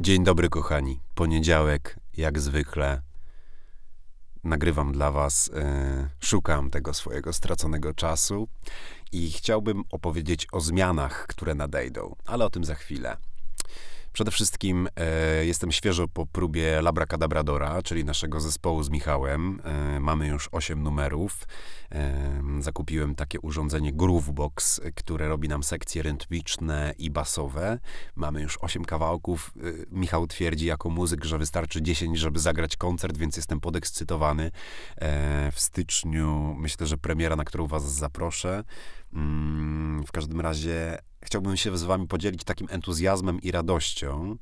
Dzień dobry, kochani. Poniedziałek, jak zwykle. Nagrywam dla Was, e, szukam tego swojego straconego czasu i chciałbym opowiedzieć o zmianach, które nadejdą, ale o tym za chwilę. Przede wszystkim e, jestem świeżo po próbie Labracadabradora, czyli naszego zespołu z Michałem. E, mamy już 8 numerów. E, zakupiłem takie urządzenie Groovebox, które robi nam sekcje rytmiczne i basowe. Mamy już 8 kawałków. E, Michał twierdzi jako muzyk, że wystarczy 10, żeby zagrać koncert, więc jestem podekscytowany. E, w styczniu myślę, że premiera, na którą Was zaproszę. Mm, w każdym razie chciałbym się z wami podzielić takim entuzjazmem i radością,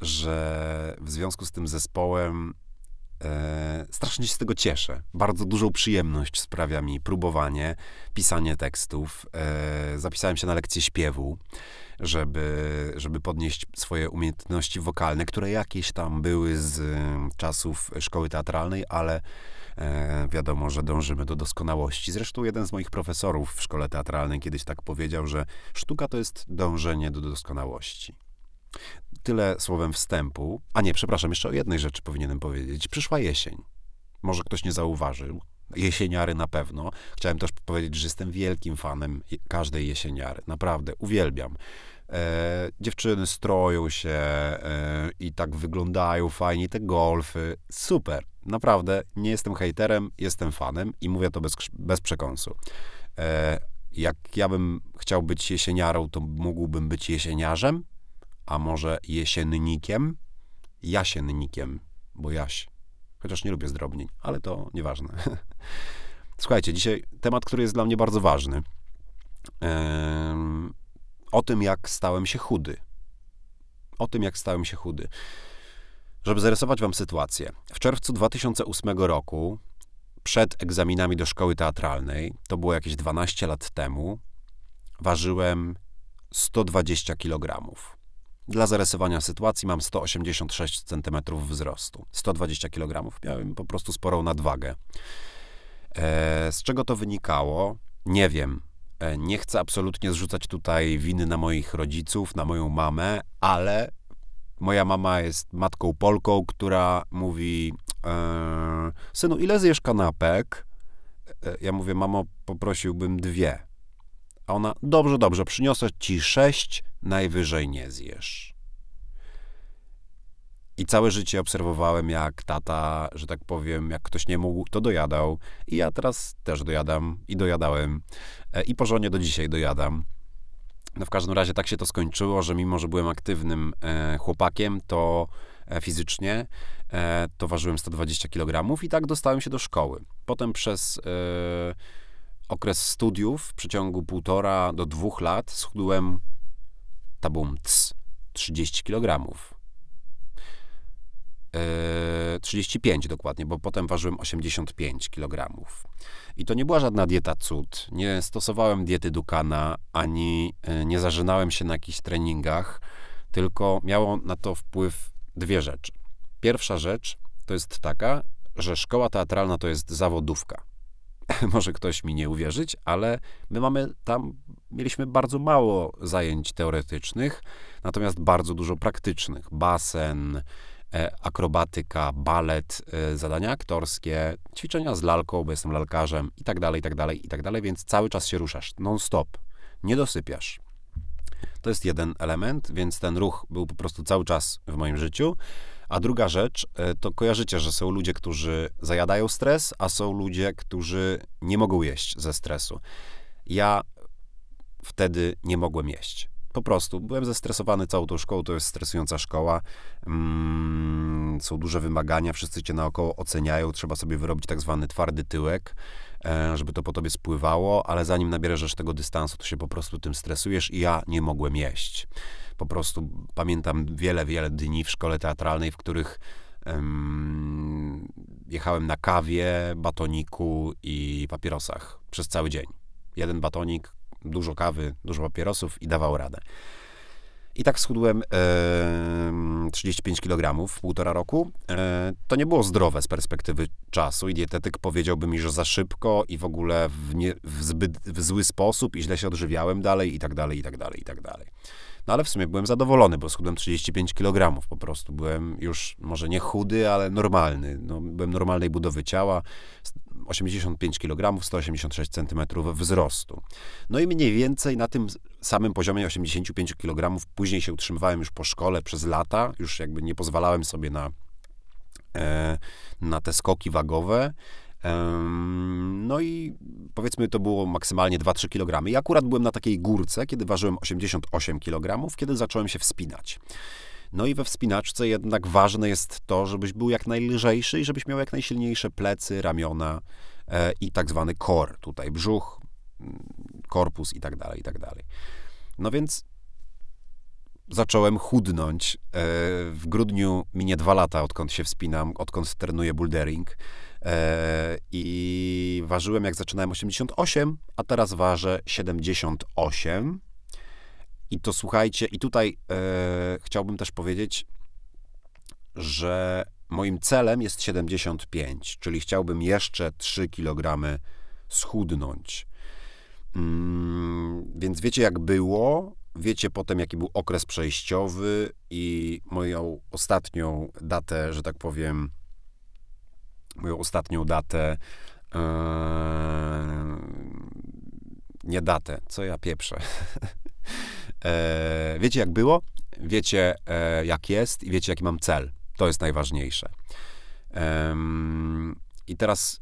że w związku z tym zespołem e, strasznie się z tego cieszę. Bardzo dużą przyjemność sprawia mi próbowanie, pisanie tekstów. E, zapisałem się na lekcję śpiewu, żeby, żeby podnieść swoje umiejętności wokalne, które jakieś tam były z czasów szkoły teatralnej, ale wiadomo, że dążymy do doskonałości. Zresztą jeden z moich profesorów w szkole teatralnej kiedyś tak powiedział, że sztuka to jest dążenie do doskonałości. Tyle słowem wstępu. A nie, przepraszam, jeszcze o jednej rzeczy powinienem powiedzieć. Przyszła jesień. Może ktoś nie zauważył. Jesieniary na pewno. Chciałem też powiedzieć, że jestem wielkim fanem każdej jesieniary. Naprawdę, uwielbiam. E, dziewczyny stroją się e, i tak wyglądają fajnie, te golfy. Super, naprawdę, nie jestem hejterem, jestem fanem i mówię to bez, bez przekąsu. E, jak ja bym chciał być jesieniarą, to mógłbym być jesieniarzem, a może jesiennikiem, jasiennikiem, bo jaś. Chociaż nie lubię zdrobnień, ale to nieważne. Słuchajcie, dzisiaj temat, który jest dla mnie bardzo ważny o tym, jak stałem się chudy. O tym, jak stałem się chudy. Żeby zarysować wam sytuację. W czerwcu 2008 roku, przed egzaminami do szkoły teatralnej, to było jakieś 12 lat temu, ważyłem 120 kg. Dla zarysowania sytuacji mam 186 cm wzrostu. 120 kg. Miałem po prostu sporą nadwagę. E, z czego to wynikało? Nie wiem. E, nie chcę absolutnie zrzucać tutaj winy na moich rodziców, na moją mamę, ale moja mama jest matką Polką, która mówi: e, Synu, ile zjesz kanapek? E, ja mówię: Mamo, poprosiłbym dwie. A ona: Dobrze, dobrze, przyniosę ci sześć, najwyżej nie zjesz. I całe życie obserwowałem, jak tata, że tak powiem, jak ktoś nie mógł, to dojadał. I ja teraz też dojadam i dojadałem. E, I porządnie do dzisiaj dojadam. No w każdym razie tak się to skończyło, że mimo, że byłem aktywnym e, chłopakiem, to e, fizycznie, to ważyłem 120 kg i tak dostałem się do szkoły. Potem przez okres studiów w przeciągu półtora do dwóch lat schudłem tabum 30 kg 35 dokładnie, bo potem ważyłem 85 kg. I to nie była żadna dieta cud. Nie stosowałem diety Dukana, ani e, nie zażynałem się na jakichś treningach, tylko miało na to wpływ dwie rzeczy. Pierwsza rzecz to jest taka, że szkoła teatralna to jest zawodówka. Może ktoś mi nie uwierzyć, ale my mamy tam, mieliśmy bardzo mało zajęć teoretycznych, natomiast bardzo dużo praktycznych. Basen, akrobatyka, balet, e, zadania aktorskie, ćwiczenia z lalką, bo jestem lalkarzem i tak dalej, i tak dalej, i tak dalej, więc cały czas się ruszasz, non-stop, nie dosypiasz. To jest jeden element, więc ten ruch był po prostu cały czas w moim życiu. A druga rzecz, e, to kojarzycie, że są ludzie, którzy zajadają stres, a są ludzie, którzy nie mogą jeść ze stresu. Ja wtedy nie mogłem jeść. Po prostu byłem zestresowany całą tą szkołą, to jest stresująca szkoła. Mm, są duże wymagania, wszyscy cię naokoło oceniają, trzeba sobie wyrobić tak zwany twardy tyłek, e, żeby to po tobie spływało, ale zanim nabierzesz tego dystansu, to się po prostu tym stresujesz i ja nie mogłem jeść. Po prostu pamiętam wiele, wiele dni w szkole teatralnej, w których um, jechałem na kawie, batoniku i papierosach przez cały dzień. Jeden batonik, dużo kawy, dużo papierosów i dawał radę. I tak schudłem e, 35 kg w półtora roku. E, to nie było zdrowe z perspektywy czasu i dietetyk powiedziałby mi, że za szybko i w ogóle w, nie, w zbyt w zły sposób i źle się odżywiałem dalej i tak dalej, i tak dalej, i tak dalej. No ale w sumie byłem zadowolony, bo schudłem 35 kg po prostu. Byłem już może nie chudy, ale normalny. No, byłem normalnej budowy ciała. 85 kg, 186 cm wzrostu. No i mniej więcej na tym samym poziomie 85 kg później się utrzymywałem już po szkole przez lata. Już jakby nie pozwalałem sobie na, e, na te skoki wagowe. No i powiedzmy, to było maksymalnie 2-3 kg. I akurat byłem na takiej górce, kiedy ważyłem 88 kg, kiedy zacząłem się wspinać. No i we wspinaczce jednak ważne jest to, żebyś był jak najlżejszy i żebyś miał jak najsilniejsze plecy, ramiona e, i tak zwany core, tutaj brzuch, mm, korpus i tak dalej, i tak dalej. No więc zacząłem chudnąć. E, w grudniu minie dwa lata, odkąd się wspinam, odkąd trenuję bouldering. E, I ważyłem, jak zaczynałem 88, a teraz ważę 78. I to słuchajcie, i tutaj e, chciałbym też powiedzieć, że moim celem jest 75, czyli chciałbym jeszcze 3 kg schudnąć. Mm, więc wiecie, jak było. Wiecie potem, jaki był okres przejściowy i moją ostatnią datę, że tak powiem, moją ostatnią datę. Yy, nie datę, co ja pieprzę. e, wiecie, jak było, wiecie, e, jak jest i wiecie, jaki mam cel. To jest najważniejsze. I teraz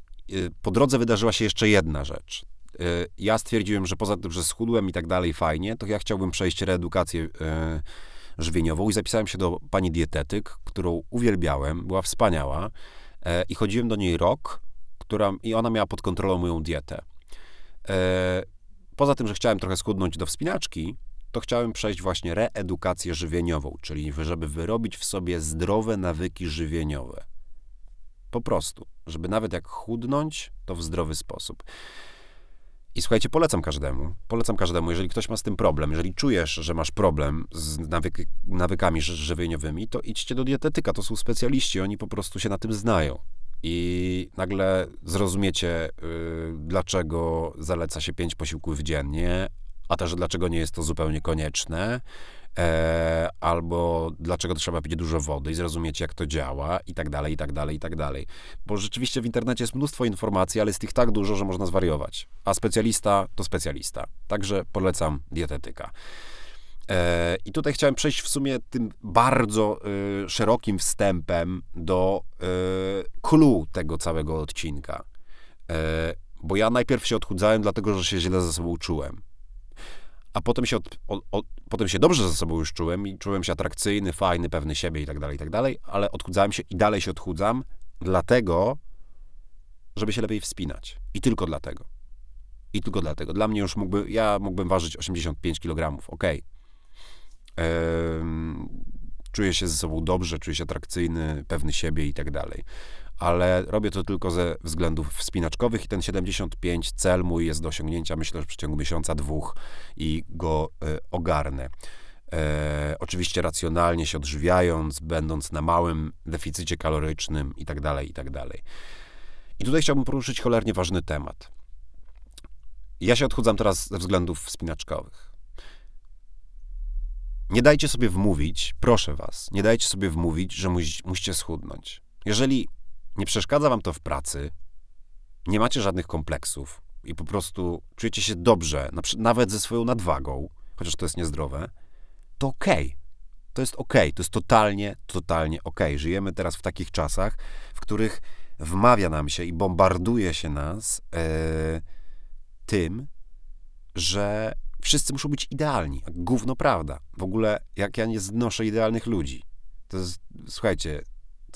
po drodze wydarzyła się jeszcze jedna rzecz. Ja stwierdziłem, że poza tym, że schudłem i tak dalej, fajnie, to ja chciałbym przejść reedukację żywieniową i zapisałem się do pani dietetyk, którą uwielbiałem, była wspaniała. E, I chodziłem do niej rok, która, i ona miała pod kontrolą moją dietę. E, poza tym, że chciałem trochę schudnąć do wspinaczki, to chciałem przejść właśnie reedukację żywieniową, czyli żeby wyrobić w sobie zdrowe nawyki żywieniowe. Po prostu, żeby nawet jak chudnąć, to w zdrowy sposób. I słuchajcie, polecam każdemu. Polecam każdemu, jeżeli ktoś ma z tym problem, jeżeli czujesz, że masz problem z nawyk, nawykami żywieniowymi, to idźcie do dietetyka. To są specjaliści, oni po prostu się na tym znają. I nagle zrozumiecie, yy, dlaczego zaleca się pięć posiłków dziennie, a też dlaczego nie jest to zupełnie konieczne, e, albo dlaczego trzeba pić dużo wody i zrozumieć, jak to działa, i tak dalej, i tak dalej, i tak dalej. Bo rzeczywiście w internecie jest mnóstwo informacji, ale jest ich tak dużo, że można zwariować. A specjalista to specjalista. Także polecam dietetyka. E, I tutaj chciałem przejść w sumie tym bardzo y, szerokim wstępem do y, clue tego całego odcinka. E, bo ja najpierw się odchudzałem, dlatego że się źle ze sobą czułem a potem się, od, od, od, potem się dobrze ze sobą już czułem i czułem się atrakcyjny, fajny, pewny siebie i tak dalej, i tak dalej, ale odchudzałem się i dalej się odchudzam, dlatego, żeby się lepiej wspinać. I tylko dlatego. I tylko dlatego. Dla mnie już mógłby, ja mógłbym ważyć 85 kg, ok. czuję się ze sobą dobrze, czuję się atrakcyjny, pewny siebie i tak dalej ale robię to tylko ze względów wspinaczkowych i ten 75 cel mój jest do osiągnięcia, myślę, że w przeciągu miesiąca, dwóch i go y, ogarnę. E, oczywiście racjonalnie się odżywiając, będąc na małym deficycie kalorycznym i tak dalej, i tak dalej. I tutaj chciałbym poruszyć cholernie ważny temat. Ja się odchudzam teraz ze względów wspinaczkowych. Nie dajcie sobie wmówić, proszę was, nie dajcie sobie wmówić, że musicie schudnąć. Jeżeli nie przeszkadza wam to w pracy, nie macie żadnych kompleksów i po prostu czujecie się dobrze, nawet ze swoją nadwagą, chociaż to jest niezdrowe, to okej. Okay. To jest okej, okay. to jest totalnie, totalnie okej. Okay. Żyjemy teraz w takich czasach, w których wmawia nam się i bombarduje się nas e, tym, że wszyscy muszą być idealni. Gówno prawda. W ogóle, jak ja nie znoszę idealnych ludzi. To jest, słuchajcie,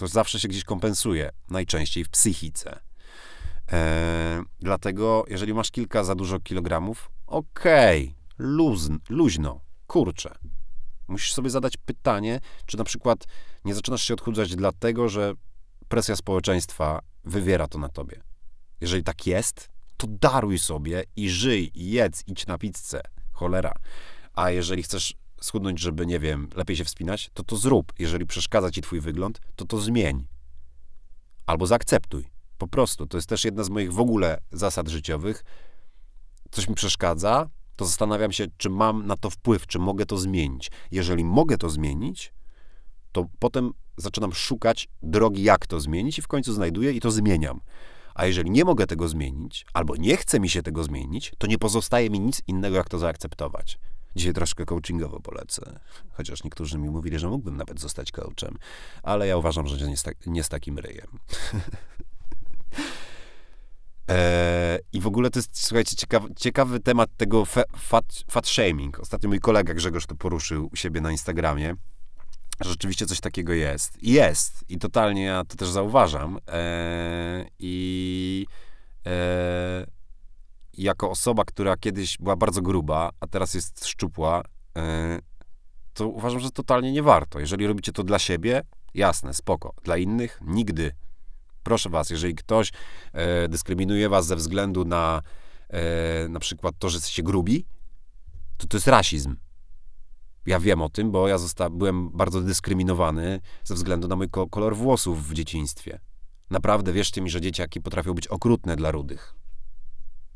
to zawsze się gdzieś kompensuje, najczęściej w psychice. E, dlatego, jeżeli masz kilka za dużo kilogramów, okej, okay, luźno, kurczę. Musisz sobie zadać pytanie, czy na przykład nie zaczynasz się odchudzać dlatego, że presja społeczeństwa wywiera to na tobie. Jeżeli tak jest, to daruj sobie i żyj, i jedz, idź na pizzę. Cholera. A jeżeli chcesz schudnąć, żeby, nie wiem, lepiej się wspinać, to to zrób. Jeżeli przeszkadza ci twój wygląd, to to zmień. Albo zaakceptuj. Po prostu. To jest też jedna z moich w ogóle zasad życiowych. Coś mi przeszkadza, to zastanawiam się, czy mam na to wpływ, czy mogę to zmienić. Jeżeli mogę to zmienić, to potem zaczynam szukać drogi, jak to zmienić, i w końcu znajduję i to zmieniam. A jeżeli nie mogę tego zmienić, albo nie chce mi się tego zmienić, to nie pozostaje mi nic innego, jak to zaakceptować. Dzisiaj troszkę coachingowo polecę, chociaż niektórzy mi mówili, że mógłbym nawet zostać coachem, ale ja uważam, że nie z, tak, nie z takim ryjem. Eee, I w ogóle to jest, słuchajcie, ciekawy, ciekawy temat tego fat, fat shaming. Ostatnio mój kolega Grzegorz to poruszył u siebie na Instagramie. że Rzeczywiście coś takiego jest. I Jest. I totalnie ja to też zauważam. Eee, I jako osoba, która kiedyś była bardzo gruba, a teraz jest szczupła, eee, to uważam, że totalnie nie warto. Jeżeli robicie to dla siebie, jasne, spoko. Dla innych, nigdy. Proszę was, jeżeli ktoś e, dyskryminuje was ze względu na e, na przykład to, że jesteście grubi, to to jest rasizm. Ja wiem o tym, bo ja zosta- byłem bardzo dyskryminowany ze względu na mój ko- kolor włosów w dzieciństwie. Naprawdę, wierzcie mi, że dzieciaki potrafią być okrutne dla rudych.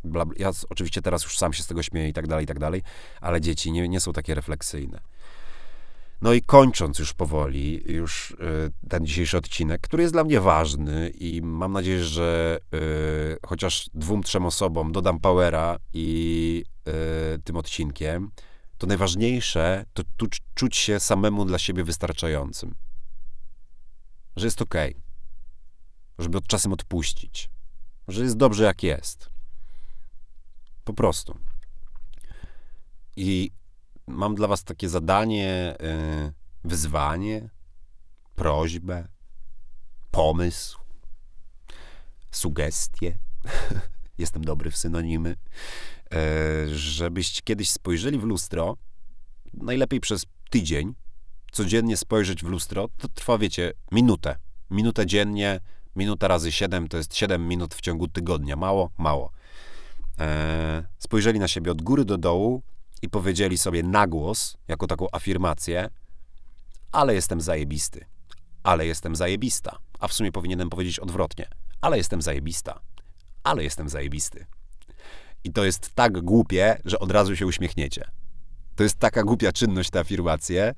Bla, bla. Ja oczywiście teraz już sam się z tego śmieję i tak dalej, i tak dalej, ale dzieci nie, nie są takie refleksyjne. No i kończąc już powoli, już y, ten dzisiejszy odcinek, który jest dla mnie ważny i mam nadzieję, że y, chociaż dwóm, trzem osobom dodam powera i y, tym odcinkiem, to najważniejsze to tu, czuć się samemu dla siebie wystarczającym. Że jest okej. Żeby od czasem odpuścić. Że jest dobrze jak jest. Po prostu. I mam dla Was takie zadanie, y, wyzwanie, prośbę, pomysł, sugestie. Jestem dobry w synonimy. E, żebyście kiedyś spojrzeli w lustro, najlepiej przez tydzień, codziennie spojrzeć w lustro, to trwa, wiecie, minutę. Minutę dziennie, minuta razy 7 to jest 7 minut w ciągu tygodnia. Mało? Mało. E, spojrzeli na siebie od góry do dołu i powiedzieli sobie na głos, jako taką afirmację, ale jestem zajebisty, ale jestem zajebista. A w sumie powinienem powiedzieć odwrotnie, ale jestem zajebista, ale jestem zajebisty. I to jest tak głupie, że od razu się uśmiechniecie. To jest taka głupia czynność, te afirmacje,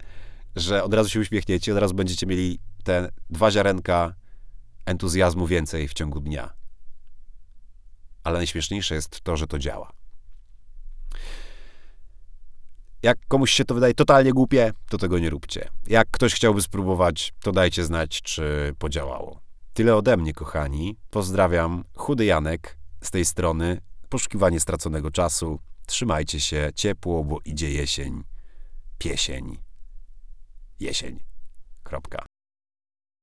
że od razu się uśmiechniecie, od razu będziecie mieli te dwa ziarenka entuzjazmu więcej w ciągu dnia. Ale najśmieszniejsze jest to, że to działa. Jak komuś się to wydaje totalnie głupie, to tego nie róbcie. Jak ktoś chciałby spróbować, to dajcie znać, czy podziałało. Tyle ode mnie, kochani. Pozdrawiam. Chudy Janek z tej strony. Poszukiwanie straconego czasu. Trzymajcie się ciepło, bo idzie jesień. Piesień. Jesień. Kropka.